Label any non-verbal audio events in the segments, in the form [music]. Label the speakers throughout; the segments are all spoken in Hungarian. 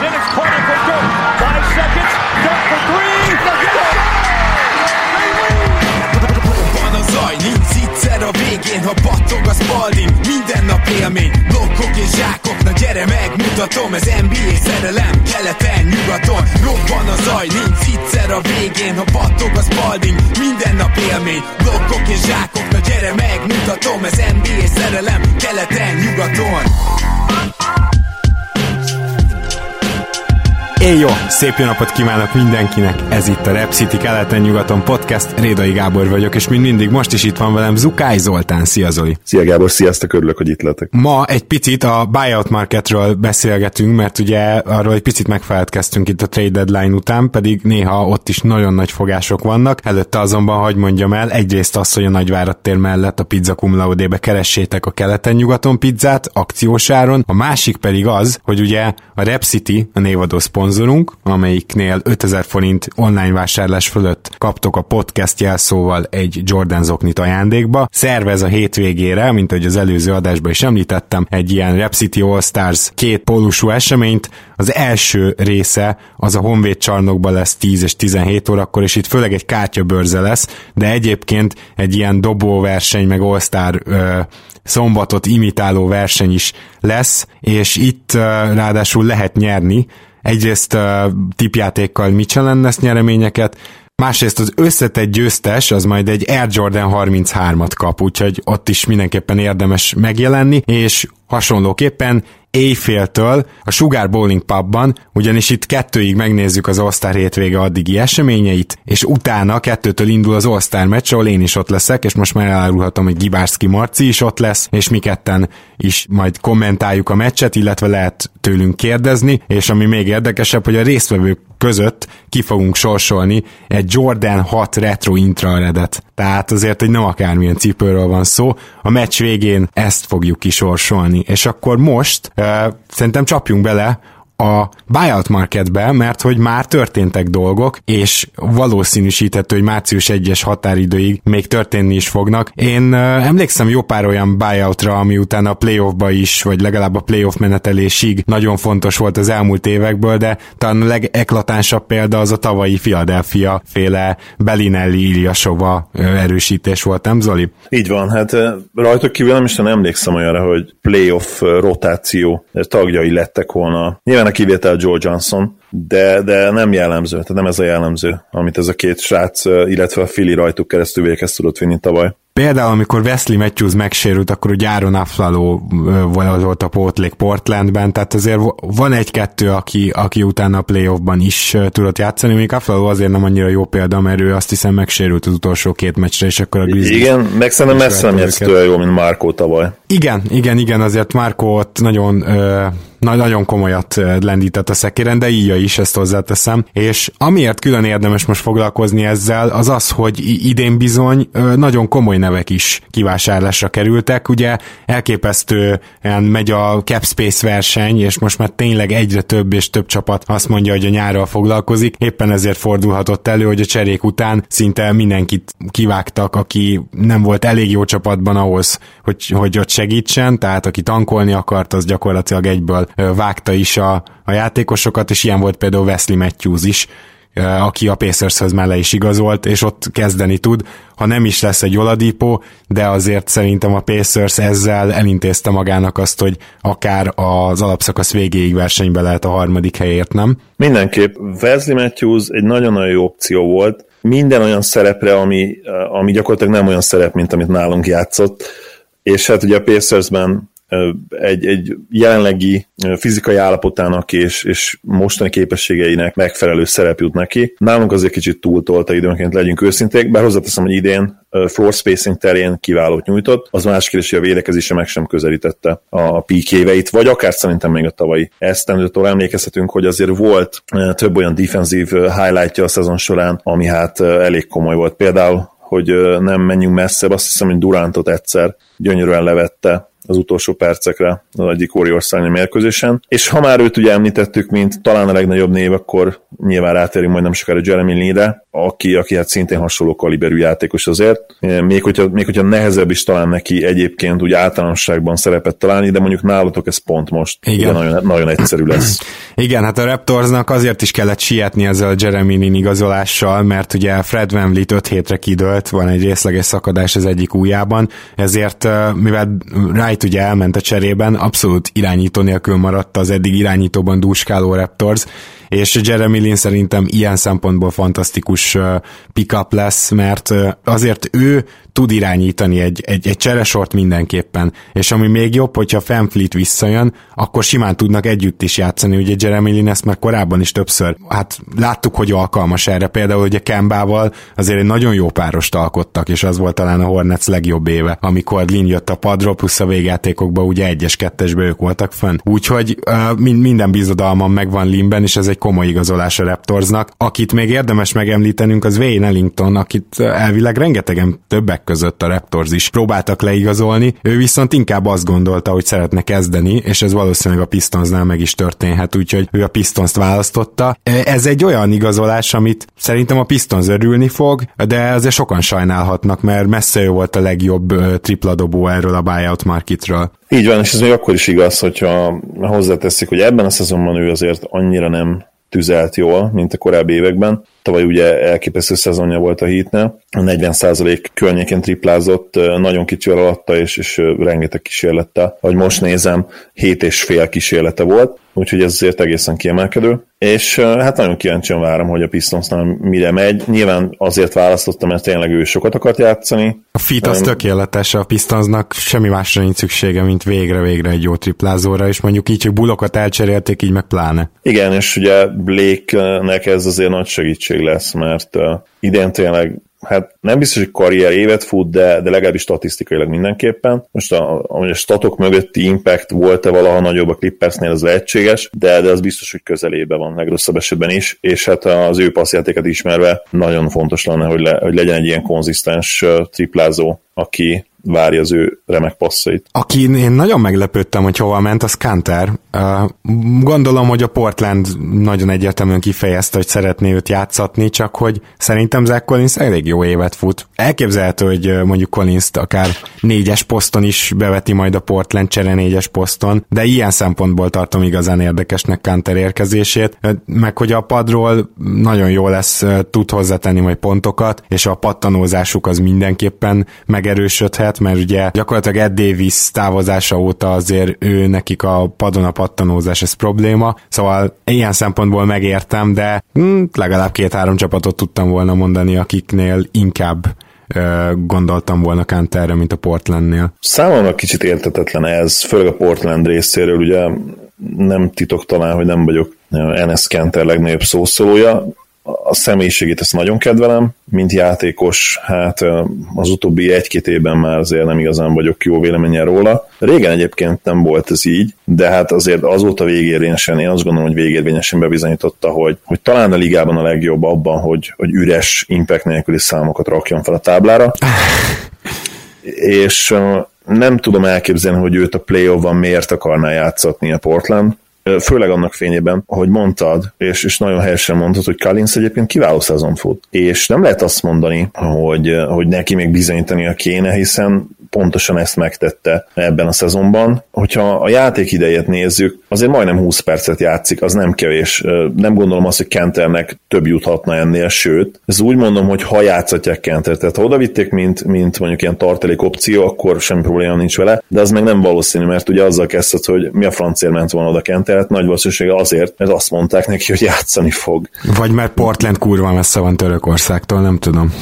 Speaker 1: Then it's Carter for Dirk. Five seconds. Dirk for three.
Speaker 2: Zaj, nincs egyszer a végén, ha battog a spalding. Minden nap élmény, blokkok és zsákok. Na gyere megmutatom, ez NBA szerelem Keleten, nyugaton, robban a zaj Nincs egyszer a végén, ha battog a spalding. Minden nap élmény, blokkok és zsákok. Na gyere megmutatom, ez NBA szerelem Keleten, nyugaton
Speaker 3: Éj jó! Szép jó napot kívánok mindenkinek! Ez itt a Rep City keleten-nyugaton podcast. Rédai Gábor vagyok, és mint mindig most is itt van velem Zukály Zoltán. Szia Zoli!
Speaker 4: Szia Gábor, sziasztok, örülök, hogy itt lehetek.
Speaker 3: Ma egy picit a buyout marketről beszélgetünk, mert ugye arról egy picit megfeledkeztünk itt a trade deadline után, pedig néha ott is nagyon nagy fogások vannak. Előtte azonban, hogy mondjam el, egyrészt az, hogy a Nagyvárat tér mellett a Pizza Cum Laude-be keressétek a keleten-nyugaton pizzát akciósáron, a másik pedig az, hogy ugye a Rep City, a névadó szponzorunk, amelyiknél 5000 forint online vásárlás fölött kaptok a podcast jelszóval egy Jordan zoknit ajándékba. Szervez a hétvégére, mint ahogy az előző adásban is említettem, egy ilyen Rep City All Stars két pólusú eseményt. Az első része az a Honvéd csarnokban lesz 10 és 17 órakor, és itt főleg egy kártyabörze lesz, de egyébként egy ilyen dobóverseny, meg All Star ö, szombatot imitáló verseny is lesz, és itt ö, ráadásul lehet nyerni, egyrészt uh, tipjátékkal Michelin lesz nyereményeket, másrészt az összetett győztes az majd egy Air Jordan 33-at kap, úgyhogy ott is mindenképpen érdemes megjelenni, és hasonlóképpen éjféltől a Sugar Bowling Pubban, ugyanis itt kettőig megnézzük az All-Star hétvége addigi eseményeit, és utána kettőtől indul az All-Star meccs, ahol én is ott leszek, és most már elárulhatom, hogy Gibárszki Marci is ott lesz, és mi ketten is majd kommentáljuk a meccset, illetve lehet tőlünk kérdezni, és ami még érdekesebb, hogy a résztvevők között ki fogunk sorsolni egy Jordan 6 Retro Intraredet. Tehát azért, hogy nem akármilyen cipőről van szó, a meccs végén ezt fogjuk kisorsolni. És akkor most szerintem csapjunk bele a buyout marketbe, mert hogy már történtek dolgok, és valószínűsíthető, hogy március 1-es határidőig még történni is fognak. Én emlékszem jó pár olyan buyoutra, ami utána a playoffba is, vagy legalább a playoff menetelésig nagyon fontos volt az elmúlt évekből, de talán a legeklatánsabb példa az a tavalyi Philadelphia féle Belinelli Ilyasova erősítés volt, nem Zoli?
Speaker 4: Így van, hát rajtuk kívül nem is nem emlékszem olyanra, hogy playoff rotáció tagjai lettek volna. Nyilván a kivétel Joe Johnson, de, de nem jellemző, tehát nem ez a jellemző, amit ez a két srác, illetve a Fili rajtuk keresztül véghez tudott vinni tavaly.
Speaker 3: Például, amikor Wesley Matthews megsérült, akkor ugye Áron Afflalo volt a pótlék Portlandben, tehát azért van egy-kettő, aki, aki utána a playoffban is tudott játszani, még Afflalo azért nem annyira jó példa, mert ő azt hiszem megsérült az utolsó két meccsre, és akkor a Grizzlies...
Speaker 4: Igen, meg szerintem messze nem játsz jó, mint Marco tavaly.
Speaker 3: Igen, igen, igen, azért Marco ott nagyon ö, nagyon komolyat lendített a szekéren, de így is, ezt hozzáteszem. És amiért külön érdemes most foglalkozni ezzel, az az, hogy idén bizony nagyon komoly nevek is kivásárlásra kerültek. Ugye elképesztően megy a cap space verseny, és most már tényleg egyre több és több csapat azt mondja, hogy a nyárral foglalkozik. Éppen ezért fordulhatott elő, hogy a cserék után szinte mindenkit kivágtak, aki nem volt elég jó csapatban ahhoz, hogy, hogy ott segítsen, tehát aki tankolni akart, az gyakorlatilag egyből vágta is a, a játékosokat, és ilyen volt például Wesley Matthews is, aki a Pacershez mellé is igazolt, és ott kezdeni tud. Ha nem is lesz egy Oladipó, de azért szerintem a Pacers ezzel elintézte magának azt, hogy akár az alapszakasz végéig versenybe lehet a harmadik helyért, nem?
Speaker 4: Mindenképp. Wesley Matthews egy nagyon-nagyon jó opció volt, minden olyan szerepre, ami, ami gyakorlatilag nem olyan szerep, mint amit nálunk játszott, és hát ugye a Pacersben egy, egy jelenlegi fizikai állapotának és, és mostani képességeinek megfelelő szerep jut neki. Nálunk azért kicsit túltolta időnként, legyünk őszinték, bár hozzáteszem, hogy idén floor spacing terén kiválót nyújtott, az más kérdés, hogy a védekezése meg sem közelítette a peak éveit, vagy akár szerintem még a tavalyi esztendőtől emlékezhetünk, hogy azért volt több olyan defensív highlightja a szezon során, ami hát elég komoly volt. Például hogy nem menjünk messzebb, azt hiszem, hogy Durantot egyszer gyönyörűen levette az utolsó percekre az egyik Warriors mérkőzésen. És ha már őt ugye említettük, mint talán a legnagyobb név, akkor nyilván rátérünk majd nem sokára Jeremy Lee-re, aki, aki hát szintén hasonló kaliberű játékos azért. Még hogyha, még hogyha nehezebb is talán neki egyébként úgy általánosságban szerepet találni, de mondjuk nálatok ez pont most Igen. Nagyon, nagyon egyszerű lesz. [clears throat]
Speaker 3: Igen, hát a Raptorsnak azért is kellett sietni ezzel a Jeremy Lin igazolással, mert ugye Fred Van Vliet 5 hétre kidőlt, van egy részleges szakadás az egyik ujjában, ezért mivel Wright ugye elment a cserében, abszolút irányító nélkül maradt az eddig irányítóban dúskáló Raptors, és Jeremy Lin szerintem ilyen szempontból fantasztikus pickup lesz, mert azért ő tud irányítani egy, egy, egy cseresort mindenképpen, és ami még jobb, hogyha Fanfleet visszajön, akkor simán tudnak együtt is játszani, ugye Jeremy Lin ezt már korábban is többször, hát láttuk, hogy alkalmas erre, például ugye Kembával azért egy nagyon jó párost alkottak, és az volt talán a Hornets legjobb éve, amikor Lin jött a padról, plusz a végjátékokban ugye egyes-kettesbe ők voltak fönn. Úgyhogy uh, minden bizodalmam megvan Linben, és ez egy komoly igazolás a Raptorsnak. Akit még érdemes megemlítenünk, az Wayne Ellington, akit elvileg rengetegen többek között a Raptors is próbáltak leigazolni, ő viszont inkább azt gondolta, hogy szeretne kezdeni, és ez valószínűleg a Pistonsnál meg is történhet, úgyhogy ő a Pistons-t választotta. Ez egy olyan igazolás, amit szerintem a Pistons örülni fog, de azért sokan sajnálhatnak, mert messze ő volt a legjobb tripladobó erről a buyout marketről.
Speaker 4: Így van, és ez még akkor is igaz, hogyha hozzáteszik, hogy ebben a szezonban ő azért annyira nem tüzelt jól, mint a korábbi években. Tavaly ugye elképesztő szezonja volt a hitne, 40% környéken triplázott, nagyon kicsivel alatta, és, és rengeteg kísérlettel. Ahogy most nézem, 7 és fél kísérlete volt, úgyhogy ez azért egészen kiemelkedő. És hát nagyon kíváncsian várom, hogy a Pistonsnál mire megy. Nyilván azért választottam, mert tényleg ő sokat akart játszani.
Speaker 3: A fit az um, tökéletes, a Pistonsnak semmi másra nincs szüksége, mint végre-végre egy jó triplázóra, és mondjuk így csak bulokat elcserélték, így meg pláne.
Speaker 4: Igen, és ugye Blake-nek ez azért nagy segítség lesz, mert idén tényleg hát nem biztos, hogy karrier évet fut, de, de legalábbis statisztikailag mindenképpen. Most a, a, a statok mögötti impact volt-e valaha nagyobb a Clippersnél, az lehetséges, de, de az biztos, hogy közelébe van, legrosszabb esetben is, és hát az ő passzjátéket ismerve nagyon fontos lenne, hogy, le, hogy legyen egy ilyen konzisztens triplázó, aki várja az ő remek passzait.
Speaker 3: Aki én nagyon meglepődtem, hogy hova ment, az Kanter. Gondolom, hogy a Portland nagyon egyértelműen kifejezte, hogy szeretné őt játszatni, csak hogy szerintem Zach Collins elég jó évet fut. Elképzelhető, hogy mondjuk collins akár négyes poszton is beveti majd a Portland csere négyes poszton, de ilyen szempontból tartom igazán érdekesnek Kanter érkezését, meg hogy a padról nagyon jó lesz, tud hozzátenni majd pontokat, és a pattanózásuk az mindenképpen megerősödhet, mert ugye gyakorlatilag Ed Davis távozása óta azért ő nekik a padon a pattanózás ez probléma, szóval ilyen szempontból megértem, de hm, legalább két-három csapatot tudtam volna mondani, akiknél inkább gondoltam volna Kanterre, mint a Portlandnél.
Speaker 4: Számomra kicsit értetetlen ez, főleg a Portland részéről, ugye nem titok talán, hogy nem vagyok Enes Kanter legnagyobb szószólója, a személyiségét ezt nagyon kedvelem, mint játékos, hát az utóbbi egy-két évben már azért nem igazán vagyok jó véleményen róla. Régen egyébként nem volt ez így, de hát azért azóta végérvényesen, én azt gondolom, hogy végérvényesen bebizonyította, hogy, hogy talán a ligában a legjobb abban, hogy, hogy üres impact nélküli számokat rakjon fel a táblára. És nem tudom elképzelni, hogy őt a play miért akarná játszatni a Portland, főleg annak fényében, ahogy mondtad, és, és nagyon helyesen mondtad, hogy Collins egyébként kiváló szezon fut. És nem lehet azt mondani, hogy, hogy neki még bizonyítania kéne, hiszen pontosan ezt megtette ebben a szezonban. Hogyha a játék idejét nézzük, azért majdnem 20 percet játszik, az nem kevés. Nem gondolom azt, hogy Kenternek több juthatna ennél, sőt, ez úgy mondom, hogy ha játszatják Kenter, tehát ha oda vitték, mint, mint mondjuk ilyen tartalék opció, akkor semmi probléma nincs vele, de az meg nem valószínű, mert ugye azzal kezdett, hogy mi a francér ment volna oda Kenter, hát nagy valószínűsége azért, mert azt mondták neki, hogy játszani fog.
Speaker 3: Vagy mert Portland kurva messze van Törökországtól, nem tudom.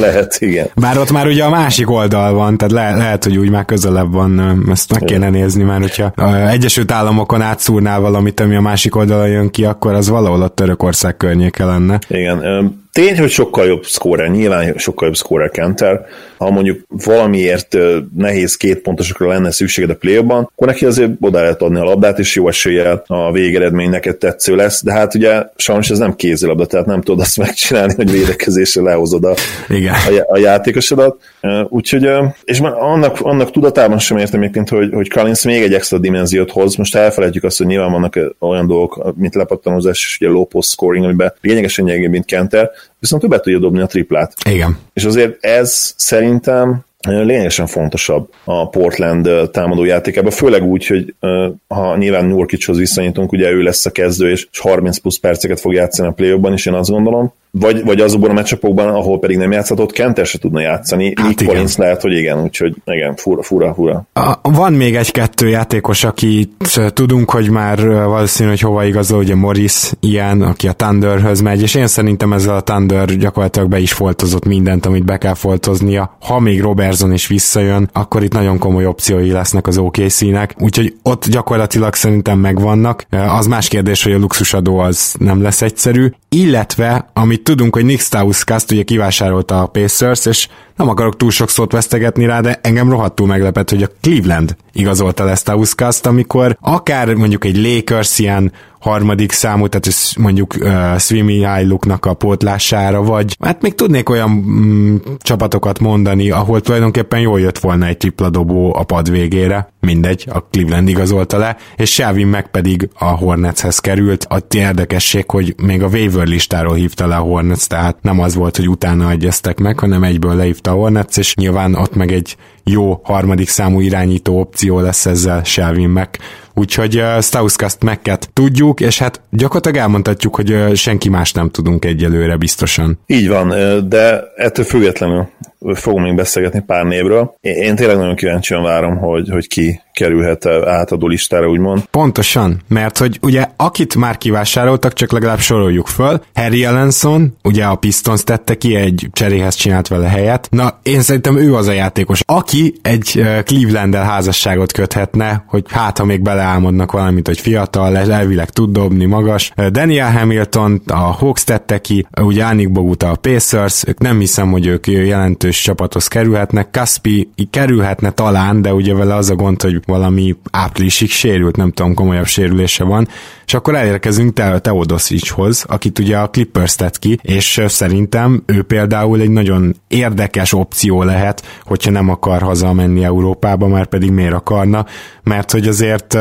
Speaker 4: Lehet, igen.
Speaker 3: Bár ott már ugye a másik oldal van, tehát le, lehet, hogy úgy már közelebb van, ezt meg kéne nézni, mert hogyha Egyesült Államokon átszúrnál valamit, ami a másik oldalon jön ki, akkor az valahol a Törökország környéke lenne.
Speaker 4: Igen, tény, hogy sokkal jobb scorer, nyilván sokkal jobb scorer Kenter, ha mondjuk valamiért nehéz két pontosokra lenne szükséged a play akkor neki azért oda lehet adni a labdát, és jó eséllyel a végeredmény neked tetsző lesz, de hát ugye sajnos ez nem kézilabda, tehát nem tudod azt megcsinálni, hogy védekezésre lehozod a, Igen. a, a játékosodat. Úgyhogy, és már annak, annak tudatában sem értem egyébként, hogy, hogy Collins még egy extra dimenziót hoz. Most elfelejtjük azt, hogy nyilván vannak olyan dolgok, mint lepattanozás és ugye low post scoring, amiben lényegesen gyengébb, mint Kenter, viszont többet tudja dobni a triplát.
Speaker 3: Igen.
Speaker 4: És azért ez szerintem lényegesen fontosabb a Portland támadó játékában, főleg úgy, hogy ha nyilván Nurkicshoz viszonyítunk, ugye ő lesz a kezdő, és 30 plusz perceket fog játszani a play és én azt gondolom, vagy, vagy azokban a meccsapokban, ahol pedig nem játszhatott, Kenter se tudna játszani. Hát Nick Collins lehet, hogy igen, úgyhogy igen, fura, fura, fura.
Speaker 3: A, van még egy-kettő játékos, akit tudunk, hogy már valószínű, hogy hova igazol, ugye Morris ilyen, aki a Thunderhöz megy, és én szerintem ezzel a Thunder gyakorlatilag be is foltozott mindent, amit be kell foltoznia. Ha még Robertson is visszajön, akkor itt nagyon komoly opciói lesznek az OKC-nek, úgyhogy ott gyakorlatilag szerintem megvannak. Az más kérdés, hogy a luxusadó az nem lesz egyszerű, illetve amit amit tudunk, hogy Nick Stauskas ugye kivásárolta a Pacers, és nem akarok túl sok szót vesztegetni rá, de engem rohadtul meglepett, hogy a Cleveland igazolta le Stauskas-t, amikor akár mondjuk egy Lakers ilyen harmadik számú, tehát mondjuk uh, Swimmy Look-nak a pótlására, vagy hát még tudnék olyan mm, csapatokat mondani, ahol tulajdonképpen jól jött volna egy tripla dobó a pad végére, mindegy, a Cleveland igazolta le, és Shelvin meg pedig a Hornetshez került. A érdekesség, hogy még a waiver listáról hívta le a Hornets, tehát nem az volt, hogy utána egyeztek meg, hanem egyből lehívta a Hornets, és nyilván ott meg egy jó harmadik számú irányító opció lesz ezzel Shelvin meg. Úgyhogy uh, Stauskast tudjuk, és hát gyakorlatilag elmondhatjuk, hogy uh, senki más nem tudunk egyelőre biztosan.
Speaker 4: Így van, de ettől függetlenül fogunk még beszélgetni pár névről. Én tényleg nagyon kíváncsian várom, hogy, hogy ki kerülhet átadó listára, úgymond.
Speaker 3: Pontosan, mert hogy ugye akit már kivásároltak, csak legalább soroljuk föl. Harry Ellenson, ugye a Pistons tette ki, egy cseréhez csinált vele helyet. Na, én szerintem ő az a játékos, aki egy cleveland házasságot köthetne, hogy hát ha még beleálmodnak valamit, hogy fiatal, elvileg tud dobni magas. Daniel Hamilton a Hawks tette ki, ugye Anik Boguta a Pacers, ők nem hiszem, hogy ők jelentős csapathoz kerülhetnek. Kaspi kerülhetne talán, de ugye vele az a gond, hogy valami áprilisig sérült, nem tudom, komolyabb sérülése van, és akkor elérkezünk Te- Teodosicshoz, akit ugye a Clippers tett ki, és szerintem ő például egy nagyon érdekes opció lehet, hogyha nem akar hazamenni Európába, már pedig miért akarna, mert hogy azért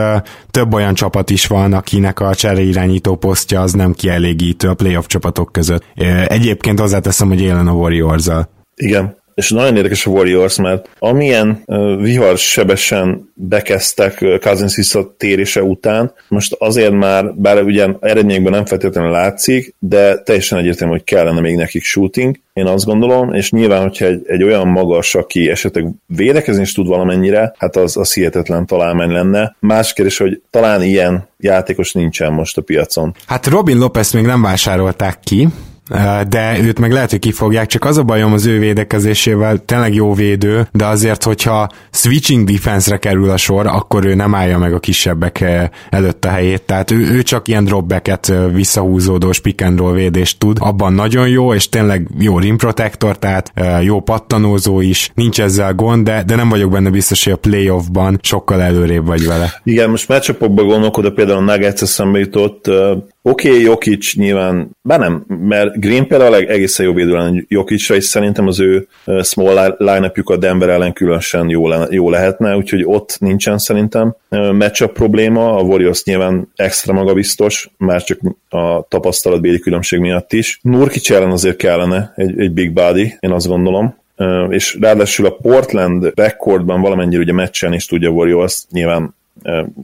Speaker 3: több olyan csapat is van, akinek a csereirányító posztja az nem kielégítő a playoff csapatok között. Egyébként hozzáteszem, hogy élen a warriors -al.
Speaker 4: Igen, és nagyon érdekes a Warriors, mert amilyen uh, vihar sebesen bekezdtek uh, Cousins visszatérése után, most azért már, bár ugyan eredményekben nem feltétlenül látszik, de teljesen egyértelmű, hogy kellene még nekik shooting, én azt gondolom, és nyilván, hogyha egy, egy olyan magas, aki esetleg védekezni is tud valamennyire, hát az, az hihetetlen találmány lenne. Más kérdés, hogy talán ilyen játékos nincsen most a piacon.
Speaker 3: Hát Robin Lopez még nem vásárolták ki, de őt meg lehet, hogy kifogják, csak az a bajom az ő védekezésével, tényleg jó védő, de azért, hogyha switching defense-re kerül a sor, akkor ő nem állja meg a kisebbek előtt a helyét, tehát ő, ő csak ilyen dropbacket visszahúzódós pick and roll védést tud, abban nagyon jó, és tényleg jó rim protector, tehát jó pattanózó is, nincs ezzel gond, de, de nem vagyok benne biztos, hogy a playoffban sokkal előrébb vagy vele.
Speaker 4: Igen, most meccsapokban gondolkodok, például a Nuggets eszembe jutott, Oké, okay, Jokic nyilván, bár nem, mert Green például egészen jó védő lenne Jokicra, és szerintem az ő small line a Denver ellen különösen jó, le, jó lehetne, úgyhogy ott nincsen szerintem matchup probléma, a Warriors nyilván extra magabiztos, már csak a tapasztalatbéli különbség miatt is. Nurkic ellen azért kellene egy, egy big body, én azt gondolom, és ráadásul a Portland backcourtban valamennyire ugye meccsen is tudja Warriors, nyilván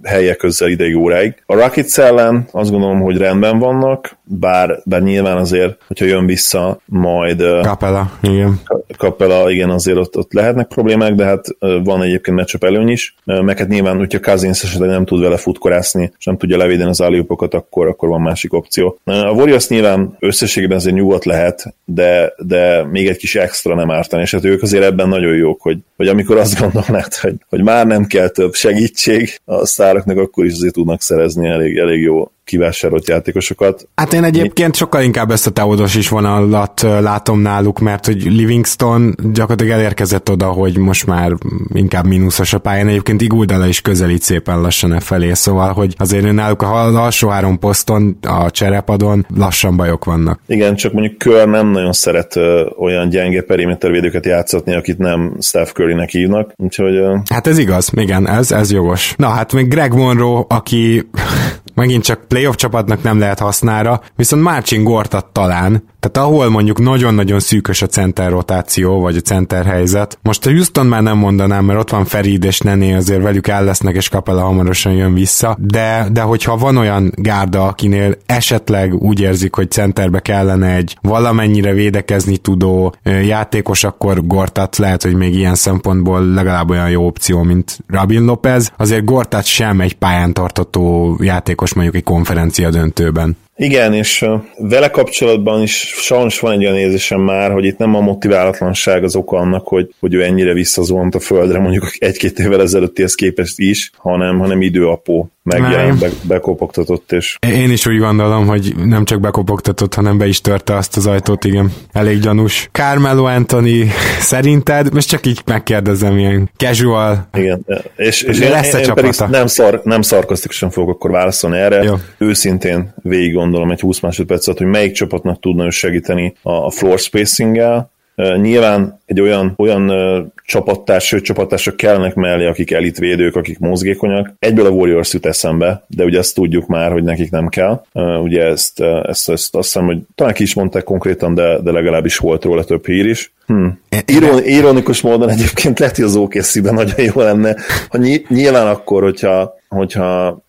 Speaker 4: helyek közel ideig óráig. A Rockets ellen azt gondolom, hogy rendben vannak, bár, bár nyilván azért, hogyha jön vissza majd...
Speaker 3: Kapela, igen.
Speaker 4: Kapela, igen, azért ott, ott lehetnek problémák, de hát van egyébként matchup előny is, meg hát nyilván, hogyha Cousins esetleg nem tud vele futkorászni, és nem tudja levédeni az állópokat, akkor, akkor van másik opció. A Warriors nyilván összességében azért nyugodt lehet, de, de még egy kis extra nem ártani, és hát ők azért ebben nagyon jók, hogy, hogy amikor azt gondolnád, hogy, hogy már nem kell több segítség a sztároknak, akkor is azért tudnak szerezni elég, elég jó kivásárolt játékosokat.
Speaker 3: Hát én egyébként sokkal inkább ezt a Teodos is vonalat látom náluk, mert hogy Livingston gyakorlatilag elérkezett oda, hogy most már inkább mínuszos a pályán. Egyébként Iguldala is közelít szépen lassan e felé, szóval, hogy azért náluk a alsó három poszton, a cserepadon lassan bajok vannak.
Speaker 4: Igen, csak mondjuk Kör nem nagyon szeret ö, olyan gyenge perimétervédőket játszatni, akit nem Steph Curry-nek hívnak, úgyhogy... Ö...
Speaker 3: Hát ez igaz, igen, ez, ez jogos. Na hát még Greg Monroe, aki [laughs] megint csak playoff csapatnak nem lehet hasznára, viszont Marcin Gortat talán, tehát ahol mondjuk nagyon-nagyon szűkös a center rotáció, vagy a center helyzet. Most a Houston már nem mondanám, mert ott van Ferid és Nené, azért velük el lesznek, és Kapela hamarosan jön vissza, de, de hogyha van olyan gárda, akinél esetleg úgy érzik, hogy centerbe kellene egy valamennyire védekezni tudó játékos, akkor Gortat lehet, hogy még ilyen szempontból legalább olyan jó opció, mint Rabin Lopez. Azért Gortat sem egy pályán tartató játékos mondjuk egy konferencia döntőben.
Speaker 4: Igen, és vele kapcsolatban is sajnos van egy olyan érzésem már, hogy itt nem a motiválatlanság az oka annak, hogy, hogy ő ennyire visszazuhant a földre, mondjuk egy-két évvel ezelőttihez képest is, hanem, hanem időapó megjelent, be, bekopogtatott. És...
Speaker 3: Én is úgy gondolom, hogy nem csak bekopogtatott, hanem be is törte azt az ajtót, igen. Elég gyanús. Carmelo Anthony [laughs] szerinted, most csak így megkérdezem, ilyen casual.
Speaker 4: Igen, és, és én, lesz én, én pedig nem, szar, nem szarkasztikusan fogok akkor válaszolni erre. Jó. Őszintén végig gondolom egy 20 másodpercet, hogy melyik csapatnak tudna ő segíteni a floor spacing-gel, Nyilván egy olyan, olyan csapattárs, sőt csapattársak kellenek mellé, akik elitvédők, akik mozgékonyak. Egyből a Warriors jut eszembe, de ugye ezt tudjuk már, hogy nekik nem kell. Ugye ezt, ezt, ezt azt hiszem, hogy talán ki is mondták konkrétan, de, de legalábbis volt róla több hír is. Hm. Iron, ironikus módon egyébként lehet, hogy az okc nagyon jó lenne, ha nyilván akkor, hogyha, hogyha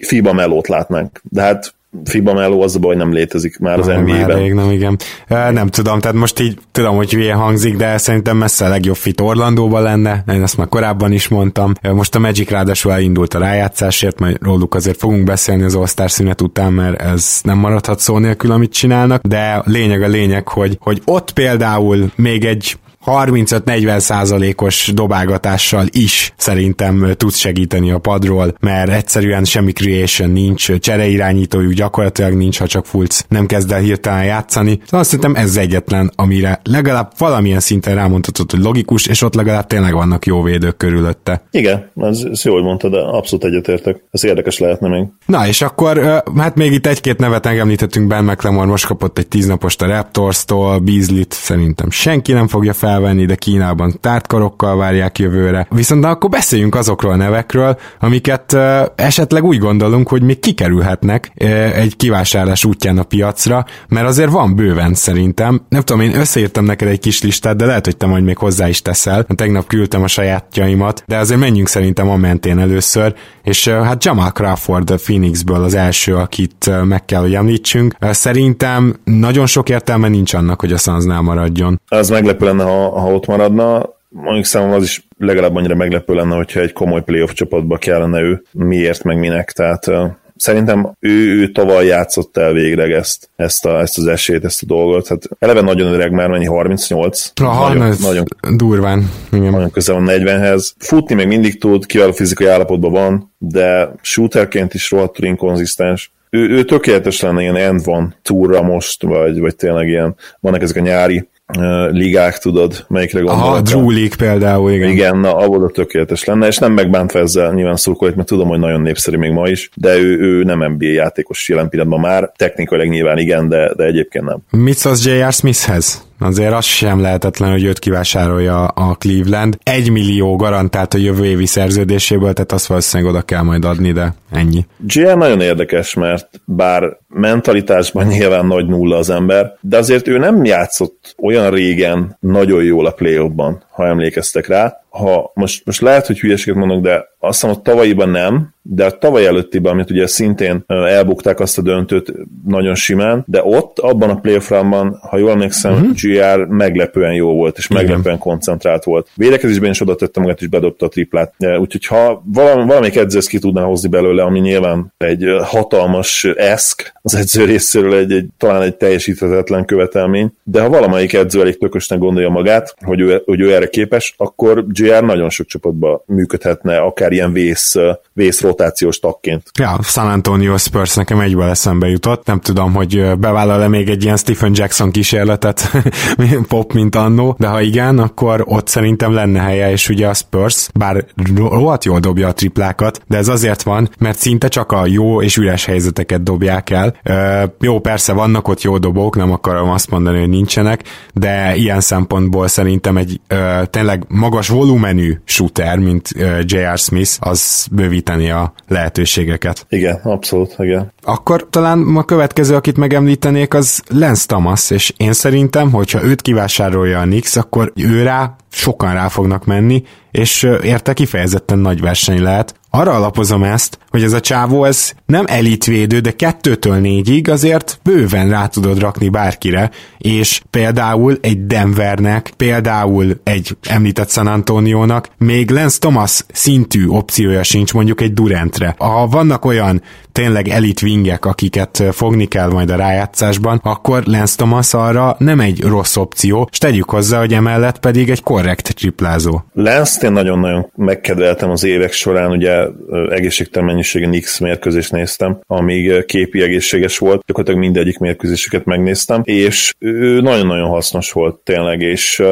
Speaker 4: FIBA melót látnánk. De hát FIBA meló az a baj, nem létezik már az NBA-ben.
Speaker 3: Rég nem, igen. Nem tudom, tehát most így tudom, hogy hülye hangzik, de szerintem messze a legjobb fit Orlandóban lenne, én ezt már korábban is mondtam. Most a Magic ráadásul elindult a rájátszásért, majd róluk azért fogunk beszélni az All-Star szünet után, mert ez nem maradhat szó nélkül, amit csinálnak, de lényeg a lényeg, hogy, hogy ott például még egy 35-40 százalékos dobálgatással is szerintem tudsz segíteni a padról, mert egyszerűen semmi creation nincs, csereirányítójuk gyakorlatilag nincs, ha csak Fulc nem kezd el hirtelen játszani. Szóval azt szerintem ez egyetlen, amire legalább valamilyen szinten rámondhatod, hogy logikus, és ott legalább tényleg vannak jó védők körülötte.
Speaker 4: Igen, ez, ez jól mondtad, de abszolút egyetértek. Ez érdekes lehetne még.
Speaker 3: Na, és akkor hát még itt egy-két nevet megemlítettünk, Ben McLemore most kapott egy tíznapost a Raptors-tól, Beasley-t szerintem senki nem fogja fel felvenni, de Kínában tártkarokkal várják jövőre. Viszont akkor beszéljünk azokról a nevekről, amiket esetleg úgy gondolunk, hogy még kikerülhetnek egy kivásárlás útján a piacra, mert azért van bőven szerintem. Nem tudom, én összeírtam neked egy kis listát, de lehet, hogy te majd még hozzá is teszel. Tegnap küldtem a sajátjaimat, de azért menjünk szerintem a mentén először, és hát Jamal Crawford Phoenixből az első, akit meg kell, hogy említsünk. Szerintem nagyon sok értelme nincs annak, hogy a Sunsnál maradjon.
Speaker 4: Az meglepő lenne, ha ha ott maradna, mondjuk számomra az is legalább annyira meglepő lenne, hogyha egy komoly playoff csapatba kellene ő, miért, meg minek, tehát szerintem ő, ő tavaly játszott el végleg ezt, ezt, a, ezt az esélyt, ezt a dolgot. Hát eleve nagyon öreg már, mennyi 38.
Speaker 3: Ha, nagyon, nagyon, durván.
Speaker 4: Igen. Nagyon közel van 40-hez. Futni még mindig tud, a fizikai állapotban van, de shooterként is rohadtul inkonzisztens. Ő, ő tökéletes lenne ilyen end van túra most, vagy, vagy tényleg ilyen, vannak ezek a nyári ligák, tudod, melyikre gondolok.
Speaker 3: Aha, Drew League például, igen.
Speaker 4: Igen, na, abból a tökéletes lenne, és nem megbántva ezzel nyilván szurkolik, mert tudom, hogy nagyon népszerű még ma is, de ő, ő nem NBA játékos jelen pillanatban már, technikailag nyilván igen, de, de egyébként nem.
Speaker 3: Mit szólsz J.R. Smithhez? Azért az sem lehetetlen, hogy őt kivásárolja a Cleveland. Egy millió garantált a jövő évi szerződéséből, tehát azt valószínűleg oda kell majd adni, de ennyi.
Speaker 4: GM nagyon érdekes, mert bár mentalitásban [laughs] nyilván nagy nulla az ember, de azért ő nem játszott olyan régen nagyon jól a play ha emlékeztek rá. Ha most, most lehet, hogy hülyeséget mondok, de azt hiszem, hogy tavalyiban nem, de a tavaly előttiben, amit ugye szintén elbukták azt a döntőt nagyon simán, de ott, abban a playoff ha jól emlékszem, uh-huh. GR meglepően jó volt, és meglepően Igen. koncentrált volt. Védekezésben is oda tette magát, és bedobta a triplát. Úgyhogy ha valami, valamelyik edző ki tudná hozni belőle, ami nyilván egy hatalmas eszk az edző részéről, egy, egy, talán egy teljesíthetetlen követelmény, de ha valamelyik edző elég tökösnek gondolja magát, hogy ő, hogy ő erre képes, akkor JR nagyon sok csapatban működhetne, akár ilyen vész, vész rotációs tagként.
Speaker 3: Ja, San Antonio Spurs nekem egyből eszembe jutott. Nem tudom, hogy bevállal-e még egy ilyen Stephen Jackson kísérletet [laughs] pop, mint annó, de ha igen, akkor ott szerintem lenne helye, és ugye a Spurs, bár rohadt jól dobja a triplákat, de ez azért van, mert szinte csak a jó és üres helyzeteket dobják el. Jó, persze vannak ott jó dobók, nem akarom azt mondani, hogy nincsenek, de ilyen szempontból szerintem egy tényleg magas volumenű shooter, mint J.R. Smith, az bővíteni a lehetőségeket.
Speaker 4: Igen, abszolút, igen.
Speaker 3: Akkor talán a következő, akit megemlítenék, az Lance Thomas, és én szerintem, hogyha őt kivásárolja a Knicks, akkor ő rá sokan rá fognak menni, és érte kifejezetten nagy verseny lehet. Arra alapozom ezt, hogy ez a csávó, ez nem elitvédő, de kettőtől négyig azért bőven rá tudod rakni bárkire, és például egy Denvernek, például egy említett San Antoniónak, még Lance Thomas szintű opciója sincs mondjuk egy Durantre. Ha vannak olyan tényleg elit wingek, akiket fogni kell majd a rájátszásban, akkor Lance Thomas arra nem egy rossz opció, és tegyük hozzá, hogy emellett pedig egy korrekt triplázó.
Speaker 4: Lance-t én nagyon-nagyon megkedveltem az évek során, ugye egészségtelen mennyiségű X mérkőzést néztem, amíg képi egészséges volt, gyakorlatilag mindegyik mérkőzésüket megnéztem, és ő nagyon-nagyon hasznos volt tényleg, és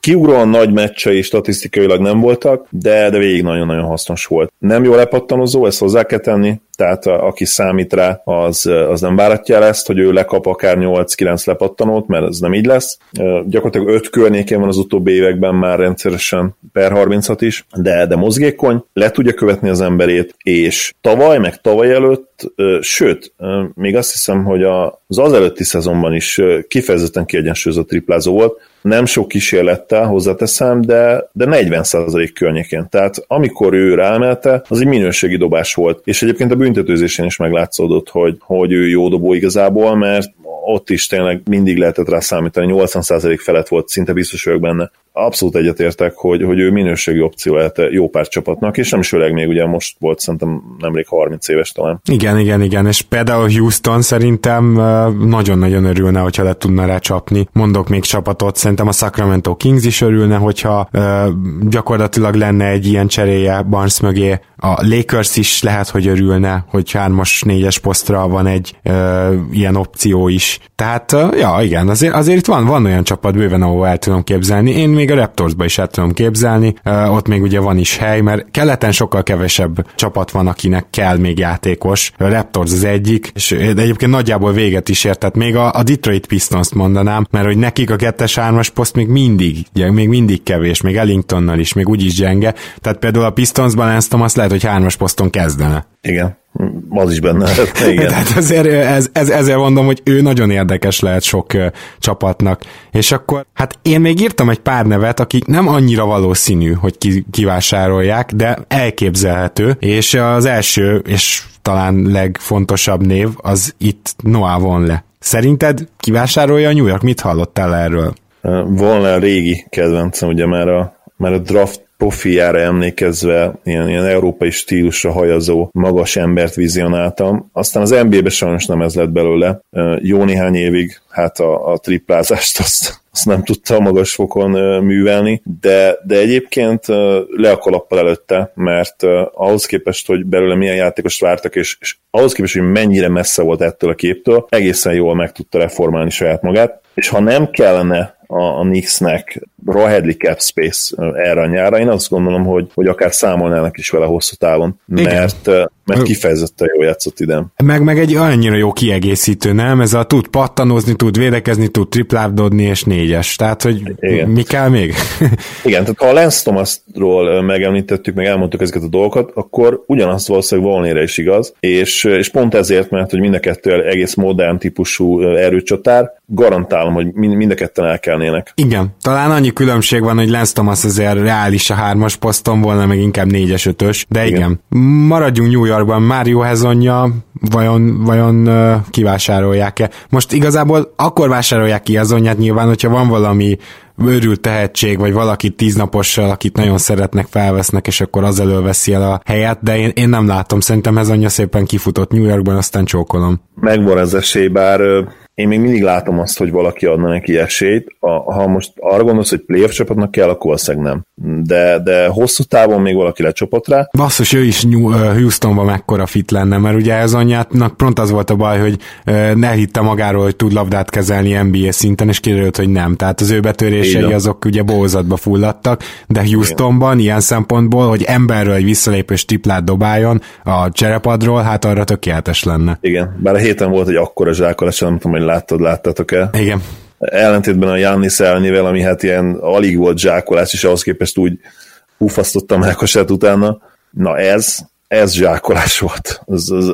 Speaker 4: kiugróan nagy meccsei statisztikailag nem voltak, de, de végig nagyon-nagyon hasznos volt. Nem jó lepattanozó, ezt hozzá kell tenni, tehát aki számít rá, az, az nem váratja el ezt, hogy ő lekap akár 8-9 lepattanót, mert ez nem így lesz. Gyakorlatilag 5 környékén van az utóbbi években már rendszeresen per 36 is, de, de mozgékony, le tudja követni az emberét, és tavaly, meg tavaly előtt, sőt, még azt hiszem, hogy az az előtti szezonban is kifejezetten kiegyensúlyozott triplázó volt, nem sok kísérlettel hozzáteszem, de, de 40% környékén. Tehát amikor ő ráemelte, az egy minőségi dobás volt. És egyébként a büntetőzésen is meglátszódott, hogy, hogy ő jó dobó igazából, mert ott is tényleg mindig lehetett rá számítani, 80% felett volt, szinte biztos vagyok benne. Abszolút egyetértek, hogy, hogy ő minőségi opció lehet jó pár csapatnak, és nem is öreg még, ugye most volt szerintem nemrég 30 éves talán.
Speaker 3: Igen, igen, igen, és például Houston szerintem nagyon-nagyon örülne, hogyha le tudna rá csapni. Mondok még csapatot, szerintem a Sacramento Kings is örülne, hogyha gyakorlatilag lenne egy ilyen cseréje Barnes mögé, a Lakers is lehet, hogy örülne, hogy 3-as, 4-es posztra van egy ö, ilyen opció is. Tehát, ö, ja, igen, azért, azért itt van, van olyan csapat bőven, ahol el tudom képzelni. Én még a Raptorsba is el tudom képzelni, ö, ott még ugye van is hely, mert keleten sokkal kevesebb csapat van, akinek kell még játékos. A Raptors az egyik, és egyébként nagyjából véget is ért, tehát még a, a Detroit Pistons-t mondanám, mert hogy nekik a 2-es 3-as poszt még mindig, ugye, még mindig kevés, még Ellingtonnal is, még úgyis gyenge. Tehát például a Pistonsban ezt azt lehet, hogy hármas poszton kezdene.
Speaker 4: Igen, az is benne. [laughs] [laughs] Igen.
Speaker 3: Tehát azért ez, ez, ezért mondom, hogy ő nagyon érdekes lehet sok uh, csapatnak. És akkor, hát én még írtam egy pár nevet, akik nem annyira valószínű, hogy ki, kivásárolják, de elképzelhető, és az első, és talán legfontosabb név, az itt Noah Vonle. Szerinted kivásárolja a New York? Mit hallottál erről?
Speaker 4: Vonle régi kedvencem, ugye már a, már a draft profiára emlékezve ilyen, ilyen európai stílusra hajazó magas embert vizionáltam. Aztán az NBA-be sajnos nem ez lett belőle. Jó néhány évig hát a, a triplázást azt, azt nem tudta a magas fokon művelni, de, de egyébként le a kalappal előtte, mert ahhoz képest, hogy belőle milyen játékos vártak, és, és ahhoz képest, hogy mennyire messze volt ettől a képtől, egészen jól meg tudta reformálni saját magát, és ha nem kellene a, a Knicksnek rohedli cap space erre a nyára. Én azt gondolom, hogy, hogy akár számolnának is vele hosszú távon, mert, mert kifejezetten jól játszott ide.
Speaker 3: Meg, meg egy annyira jó kiegészítő, nem? Ez a tud pattanozni, tud védekezni, tud triplárdodni és négyes. Tehát, hogy Igen. mi kell még? [laughs]
Speaker 4: Igen, tehát ha a Lance Thomasról megemlítettük, meg elmondtuk ezeket a dolgokat, akkor ugyanazt valószínűleg Volnére is igaz, és, és pont ezért, mert hogy mind a kettő egész modern típusú erőcsatár, garantálom, hogy mind a ketten elkelnének.
Speaker 3: Igen, talán annyi különbség van, hogy Lance Thomas azért reális a hármas poszton volna, meg inkább négyes, ötös, de igen. igen. Maradjunk New Yorkban, Mario Hezonja vajon, vajon uh, kivásárolják-e? Most igazából akkor vásárolják ki Hezonját nyilván, hogyha van valami őrült tehetség, vagy valaki tíznapossal, akit nagyon szeretnek, felvesznek, és akkor az elől veszi el a helyet, de én, én nem látom, szerintem ez anyja szépen kifutott New Yorkban, aztán csókolom.
Speaker 4: Megvan ez esély, bár én még mindig látom azt, hogy valaki adna neki esélyt. A, ha most arra gondolsz, hogy playoff csapatnak kell, akkor valószínűleg nem. De, de hosszú távon még valaki lecsapott rá.
Speaker 3: Basszus, ő is New, Houstonban mekkora fit lenne, mert ugye ez anyjátnak pont az volt a baj, hogy ne hitte magáról, hogy tud labdát kezelni NBA szinten, és kiderült, hogy nem. Tehát az ő betörései Igen. azok ugye bózatba fulladtak, de Houstonban Igen. ilyen szempontból, hogy emberről egy visszalépős triplát dobáljon a cserepadról, hát arra tökéletes lenne.
Speaker 4: Igen, bár a héten volt egy akkora zsákolás, nem tudom, hogy láttad, láttátok el.
Speaker 3: Igen.
Speaker 4: Ellentétben a Jannis elnyével, ami hát ilyen alig volt zsákolás, és ahhoz képest úgy húfasztottam Melkosát utána. Na ez, ez zsákolás volt. Ez, ez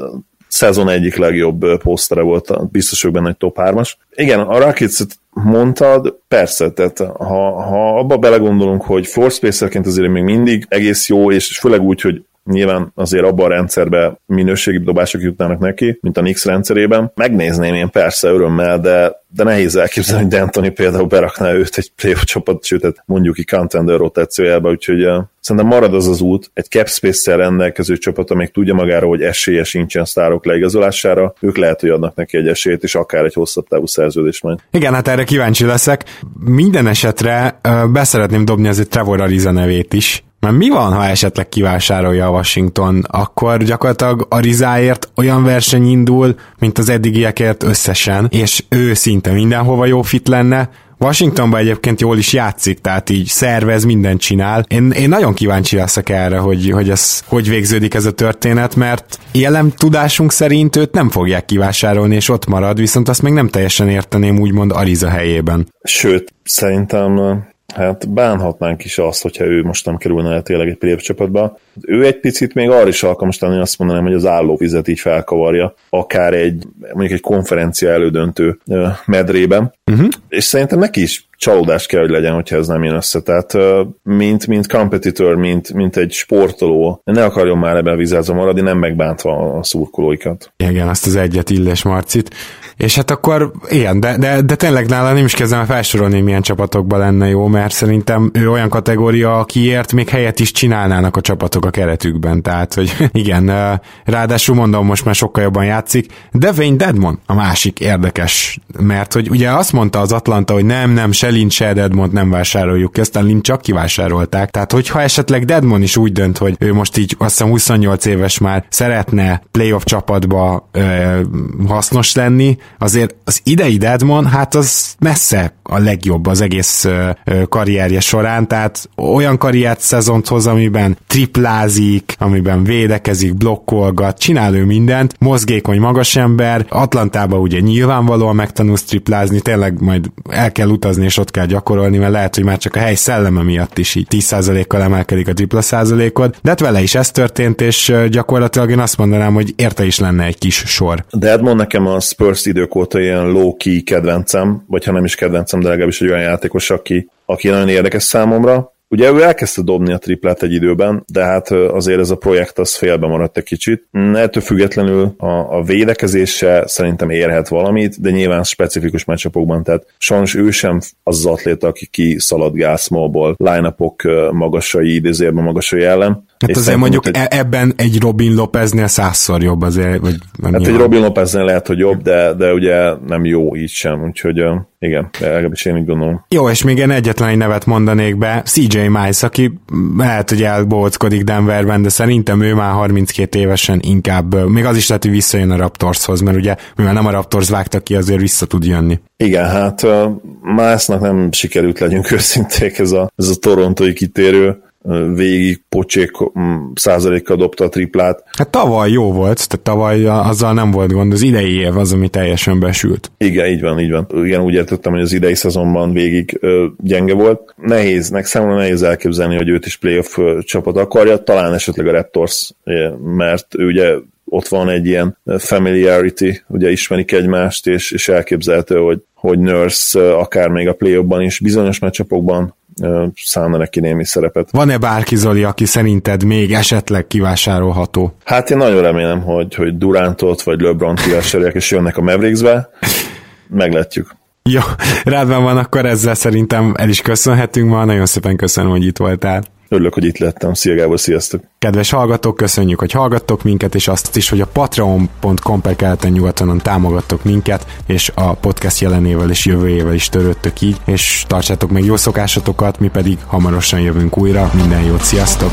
Speaker 4: szezon egyik legjobb posztere volt, biztos hogy benne egy top 3-as. Igen, a rockets mondtad, persze, tehát ha, ha abba belegondolunk, hogy floor spacerként azért még mindig egész jó, és főleg úgy, hogy Nyilván azért abban a rendszerben minőségi dobások jutnának neki, mint a Nix rendszerében. Megnézném én persze örömmel, de, de nehéz elképzelni, hogy D'Antoni például berakná őt egy playoff csapat, sőt, hát mondjuk ki contender rotációjába, úgyhogy uh, szerintem marad az az út, egy cap space rendelkező csapat, amelyik tudja magáról, hogy esélye sincsen sztárok leigazolására, ők lehet, hogy adnak neki egy esélyt, és akár egy hosszabb távú szerződést majd.
Speaker 3: Igen, hát erre kíváncsi leszek. Minden esetre uh, beszeretném dobni azért Trevor Ariza nevét is, mert mi van, ha esetleg kivásárolja a Washington, akkor gyakorlatilag a Rizáért olyan verseny indul, mint az eddigiekért összesen, és ő szinte mindenhova jó fit lenne, Washingtonban egyébként jól is játszik, tehát így szervez, mindent csinál. Én, én nagyon kíváncsi leszek erre, hogy, hogy ez hogy végződik ez a történet, mert jelen tudásunk szerint őt nem fogják kivásárolni, és ott marad, viszont azt még nem teljesen érteném úgymond Ariza helyében.
Speaker 4: Sőt, szerintem hát bánhatnánk is azt, hogyha ő most nem kerülne el tényleg egy playoff csapatba. Ő egy picit még arra is alkalmas lenni, azt mondanám, hogy az állóvizet így felkavarja, akár egy mondjuk egy konferencia elődöntő medrében. Uh-huh. És szerintem neki is csalódás kell, hogy legyen, hogyha ez nem jön össze. Tehát mint, mint competitor, mint, mint egy sportoló, ne akarjon már ebben vizázva maradni, nem megbántva a szurkolóikat.
Speaker 3: Igen, azt az egyet illes Marcit. És hát akkor igen, de, de, de tényleg nála nem is kezdem felsorolni, milyen csapatokban lenne jó, mert szerintem ő olyan kategória, akiért még helyet is csinálnának a csapatok a keretükben. Tehát, hogy [laughs] igen, ráadásul mondom, most már sokkal jobban játszik. De Wayne Dedmon a másik érdekes, mert hogy ugye azt mondta az Atlanta, hogy nem, nem, se Lynch, se Dedmont nem vásároljuk ki, aztán Lynch csak kivásárolták. Tehát, hogyha esetleg Dedmon is úgy dönt, hogy ő most így azt hiszem 28 éves már szeretne playoff csapatba ö, hasznos lenni, azért az idei Dedmon, hát az messze a legjobb az egész ö, karrierje során, tehát olyan karriert szezont hoz, amiben triplázik, amiben védekezik, blokkolgat, csinál ő mindent, mozgékony magas ember, Atlantában ugye nyilvánvalóan megtanulsz triplázni, tényleg majd el kell utazni és ott kell gyakorolni, mert lehet, hogy már csak a hely szelleme miatt is így 10%-kal emelkedik a tripla százalékod, de hát vele is ez történt, és gyakorlatilag én azt mondanám, hogy érte is lenne egy kis sor.
Speaker 4: De Edmond nekem a Spurs idők óta ilyen low-key kedvencem, vagy ha nem is kedvencem, de legalábbis egy olyan játékos, aki, aki nagyon érdekes számomra. Ugye ő elkezdte dobni a triplát egy időben, de hát azért ez a projekt az félbe maradt egy kicsit. Mm, ettől függetlenül a, a védekezése szerintem érhet valamit, de nyilván specifikus meccsapokban, tehát sajnos ő sem az az atléta, aki kiszaladgál smallból, line-upok magasai, idézőjelben magasai ellen.
Speaker 3: Hát azért mondjuk egy... E- ebben egy Robin Lopeznél százszor jobb azért. Vagy
Speaker 4: hát nyilván. egy Robin Lopeznél lehet, hogy jobb, de, de ugye nem jó így sem, úgyhogy igen, legalábbis én így gondolom.
Speaker 3: Jó, és még én egyetlen egy nevet mondanék be, CJ Miles, aki lehet, hogy elbóckodik Denverben, de szerintem ő már 32 évesen inkább, még az is lehet, hogy visszajön a Raptorshoz, mert ugye mivel nem a Raptors vágta ki, azért vissza tud jönni.
Speaker 4: Igen, hát uh, Milesnak nem sikerült legyünk őszinték ez a, ez a torontói kitérő végig pocsék mm, százalékkal dobta a triplát.
Speaker 3: Hát tavaly jó volt, tehát tavaly azzal nem volt gond, az idei év az, ami teljesen besült.
Speaker 4: Igen, így van, így van. Igen, úgy értettem, hogy az idei szezonban végig ö, gyenge volt. Nehéznek, számomra nehéz elképzelni, hogy őt is playoff csapat akarja, talán esetleg a Raptors, mert ő ugye ott van egy ilyen familiarity, ugye ismerik egymást, és, és elképzelhető, hogy, hogy Nurse akár még a play is bizonyos meccsapokban szállna neki némi szerepet.
Speaker 3: Van-e bárki, Zoli, aki szerinted még esetleg kivásárolható?
Speaker 4: Hát én nagyon remélem, hogy, hogy Durantot vagy LeBron kivásárolják, és jönnek a Mavericksbe. Meglátjuk.
Speaker 3: Jó, [laughs] rendben van, akkor ezzel szerintem el is köszönhetünk ma. Nagyon szépen köszönöm, hogy itt voltál.
Speaker 4: Örülök, hogy itt lettem. Szia Gábor, sziasztok!
Speaker 3: Kedves hallgatók, köszönjük, hogy hallgattok minket, és azt is, hogy a patreon.com per keleten nyugatonon támogattok minket, és a podcast jelenével és jövőjével is törődtök így, és tartsátok meg jó szokásotokat, mi pedig hamarosan jövünk újra. Minden jót, sziasztok!